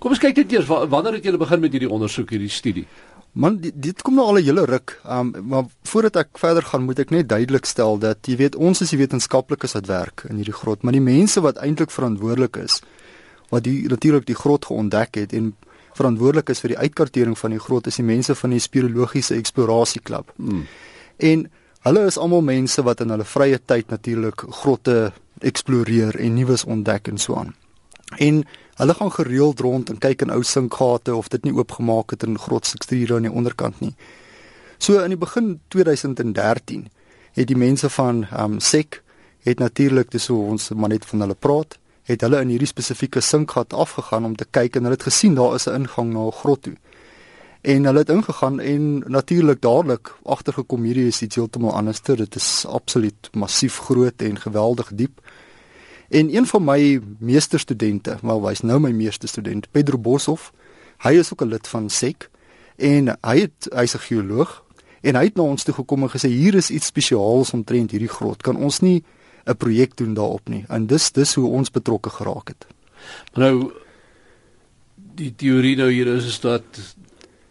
Kom ons kyk net eers wanneer het julle begin met hierdie ondersoek hierdie studie? Man dit, dit kom nou al 'n hele ruk. Um maar voordat ek verder gaan, moet ek net duidelik stel dat jy weet ons is die wetenskaplikes wat werk in hierdie grot, maar die mense wat eintlik verantwoordelik is wat die natuurlik die grot geontdek het en verantwoordelik is vir die uitkartering van die grot is die mense van die speleologiese eksploratieklub. Hmm. En hulle is almal mense wat in hulle vrye tyd natuurlik grotte eksploreer en nuus ontdek en so aan. En hulle gaan gereeld rond en kyk in ou sinkgate of dit nie oopgemaak het in grotstrukture aan die onderkant nie. So in die begin 2013 het die mense van um SEC het natuurlik dis hoe ons maar net van hulle praat, het hulle in hierdie spesifieke sinkgat afgegaan om te kyk en hulle het gesien daar is 'n ingang na 'n grot toe. En hulle het ingegaan en natuurlik dadelik agtergekom hierdie is iets heeltemal anders. Dit is absoluut massief groot en geweldig diep. En een van my meesterstudente, wel hy's nou my meesterstudent, Pedro Boshoff, hy is ook 'n lid van SEC en hy het hy's 'n geoloog en hy het na ons toe gekom en gesê hier is iets spesiaals omtrent hierdie grot. Kan ons nie 'n projek doen daarop nie? En dis dis hoe ons betrokke geraak het. Maar nou die teorie nou hier is is dat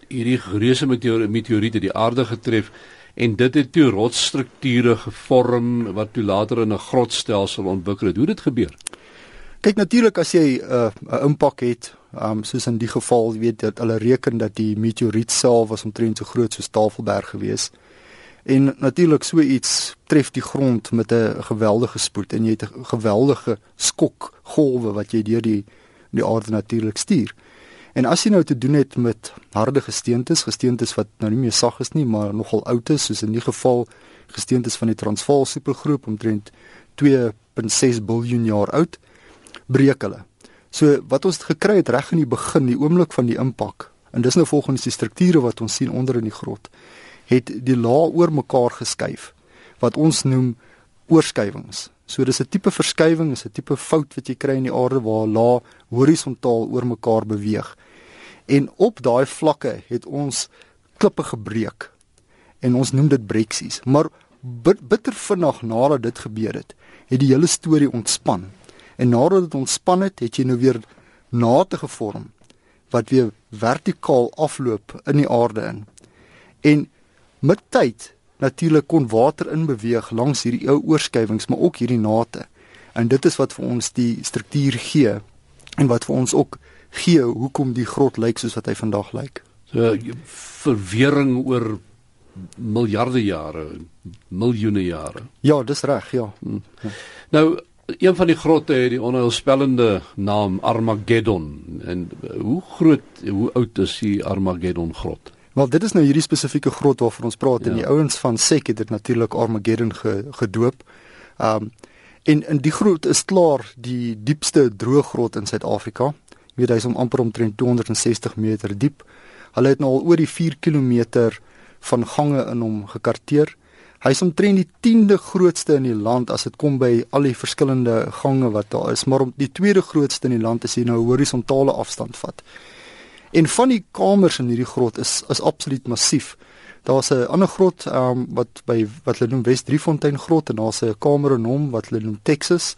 hierdie reuse meteoriete die aarde getref en dit het toe rotsstrukture gevorm wat toe later in 'n grotstelsel ontwikkel het. Hoe het dit gebeur? Kyk natuurlik as jy uh, 'n impak het, um, soos in die geval, jy weet dat hulle reken dat die meteoriet self was omtrent so groot soos Tafelberg gewees. En natuurlik so iets tref die grond met 'n geweldige spoed en jy het 'n geweldige skok golwe wat jy deur die die aarde natuurlik stuur. En as jy nou te doen het met harde gesteentes, gesteentes wat nou nie meer sag is nie, maar nogal oud is, soos in die geval gesteentes van die Transvaal supergroep omtrent 2.6 miljard jaar oud, breek hulle. So wat ons gekry het reg in die begin, die oomblik van die impak, en dis nou volgens die strukture wat ons sien onder in die grot, het die laag oor mekaar geskuif wat ons noem oorskuivings. So dis 'n tipe verskywing, is 'n tipe fout wat jy kry in die aarde waar laag horisontaal oor mekaar beweeg. En op daai vlakke het ons klippe gebreek. En ons noem dit breksies. Maar bitter vinnig nadat dit gebeur het, het die hele storie ontspan. En nadat dit ontspan het, het jy nou weer nate gevorm wat weer vertikaal afloop in die aarde in. En met tyd natuurlik kon water inbeweeg langs hierdie ou oorskuivings, maar ook hierdie nate. En dit is wat vir ons die struktuur gee en wat vir ons ook gee hoekom die grot lyk soos wat hy vandag lyk. So verwering oor miljarde jare, miljoene jare. Ja, dis reg, ja. Hmm. ja. Nou een van die grotte het die onheilspellende naam Armageddon en hoe groot hoe oud is die Armageddon grot? Wel dit is nou hierdie spesifieke grot waarvan ons praat ja. en die ouens van Sek het dit natuurlik Armageddon ge, gedoop. Um en in die grot is klaar die diepste droë grot in Suid-Afrika. Weet hy is om amper omtrent 260 meter diep. Hulle het nou al oor die 4 km van gange in hom gekarteer. Hy is omtrent die 10de grootste in die land as dit kom by al die verskillende gange wat daar is, maar om die tweede grootste in die land is hy nou horisontale afstand vat. En van die kamers in hierdie grot is is absoluut massief. Daar's 'n ander grot um, wat by wat hulle noem West Driefontein grot en daar's 'n kamer in hom wat hulle noem Texas.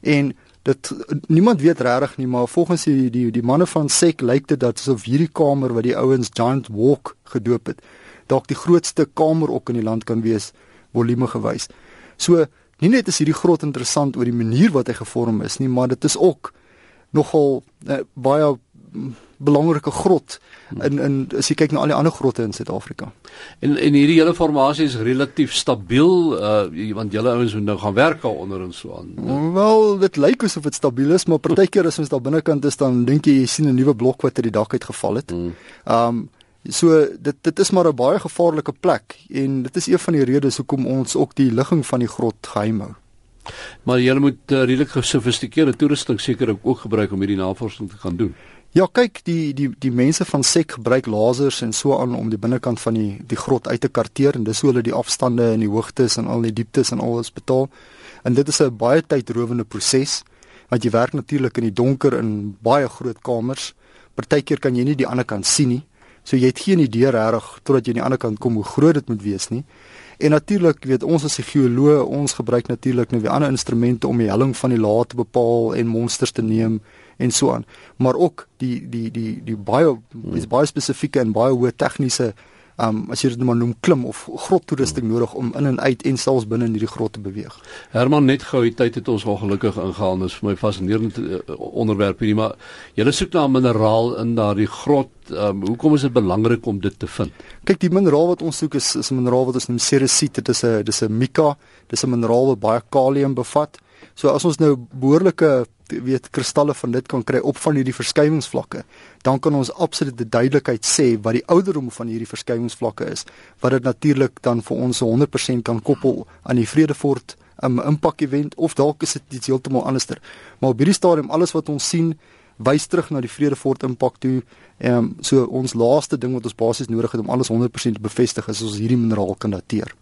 En dit niemand weet regtig nie, maar volgens die die die manne van SEC lyk dit dat asof hierdie kamer wat die ouens Giant Walk gedoop het, dalk die grootste kamer ook in die land kan wees volume gewys. So nie net is hierdie grot interessant oor die manier wat hy gevorm is nie, maar dit is ook nogal uh, baie belangrike grot in in as jy kyk na al die ander grotte in Suid-Afrika. En en hierdie hele formasie is relatief stabiel uh want julle ouens moet nou gaan werk daar onder en so aan. Wel, dit lyk asof dit stabiel is, maar partykeer as ons daar binnekant is dan dink jy jy sien 'n nuwe blok wat uit die dak uitgeval het. Hmm. Um so dit dit is maar 'n baie gevaarlike plek en dit is een van die redes hoekom ons ook die ligging van die grot geheim hou. Maar jy moet uh, redelik gesofistikeerde toerusting seker ook gebruik om hierdie navorsing te gaan doen. Ja, kyk, die die die mense van SEC gebruik lasers en so aan om die binnekant van die die grot uit te karteer en dis hoe hulle die afstande en die hoogtes en al die dieptes en alles betaal. En dit is 'n baie tydrowende proses want jy werk natuurlik in die donker in baie groot kamers. Partykeer kan jy nie die ander kant sien nie. So jy het geen idee regtig totdat jy aan die ander kant kom hoe groot dit moet wees nie. En natuurlik, weet ons as geoloë, ons gebruik natuurlik nou weer ander instrumente om die helling van die laag te bepaal en monsters te neem en so aan. Maar ook die die die die baie is baie spesifieke en baie hoë tegniese um as jy dit maar noem klim of grottoerusting hmm. nodig om in en uit en selfs binne in hierdie grot te beweeg. Herman net gou die tyd het ons ongelukkig ingehaal. Dit is vir my fascinerende uh, onderwerp hierdie maar jy soek na 'n mineraal in daardie grot. Um hoekom is dit belangrik om dit te vind? Kyk, die mineraal wat ons soek is is 'n mineraal wat ons noem ceresiet. Dit is 'n dis 'n mica. Dis 'n mineraal wat baie kalium bevat. So as ons nou behoorlike weet kristalle van dit kan kry op van hierdie verskuiwingsvlakke, dan kan ons absolute duidelikheid sê wat die ouderdom van hierdie verskuiwingsvlakke is, wat dit natuurlik dan vir ons 100% kan koppel aan die Vredefort um, impak event of dalk is dit iets heeltemal anderster. Maar op hierdie stadium alles wat ons sien wys terug na die Vredefort impak toe. Ehm um, so ons laaste ding wat ons basies nodig het om alles 100% te bevestig is ons hierdie mineraal kan dateer.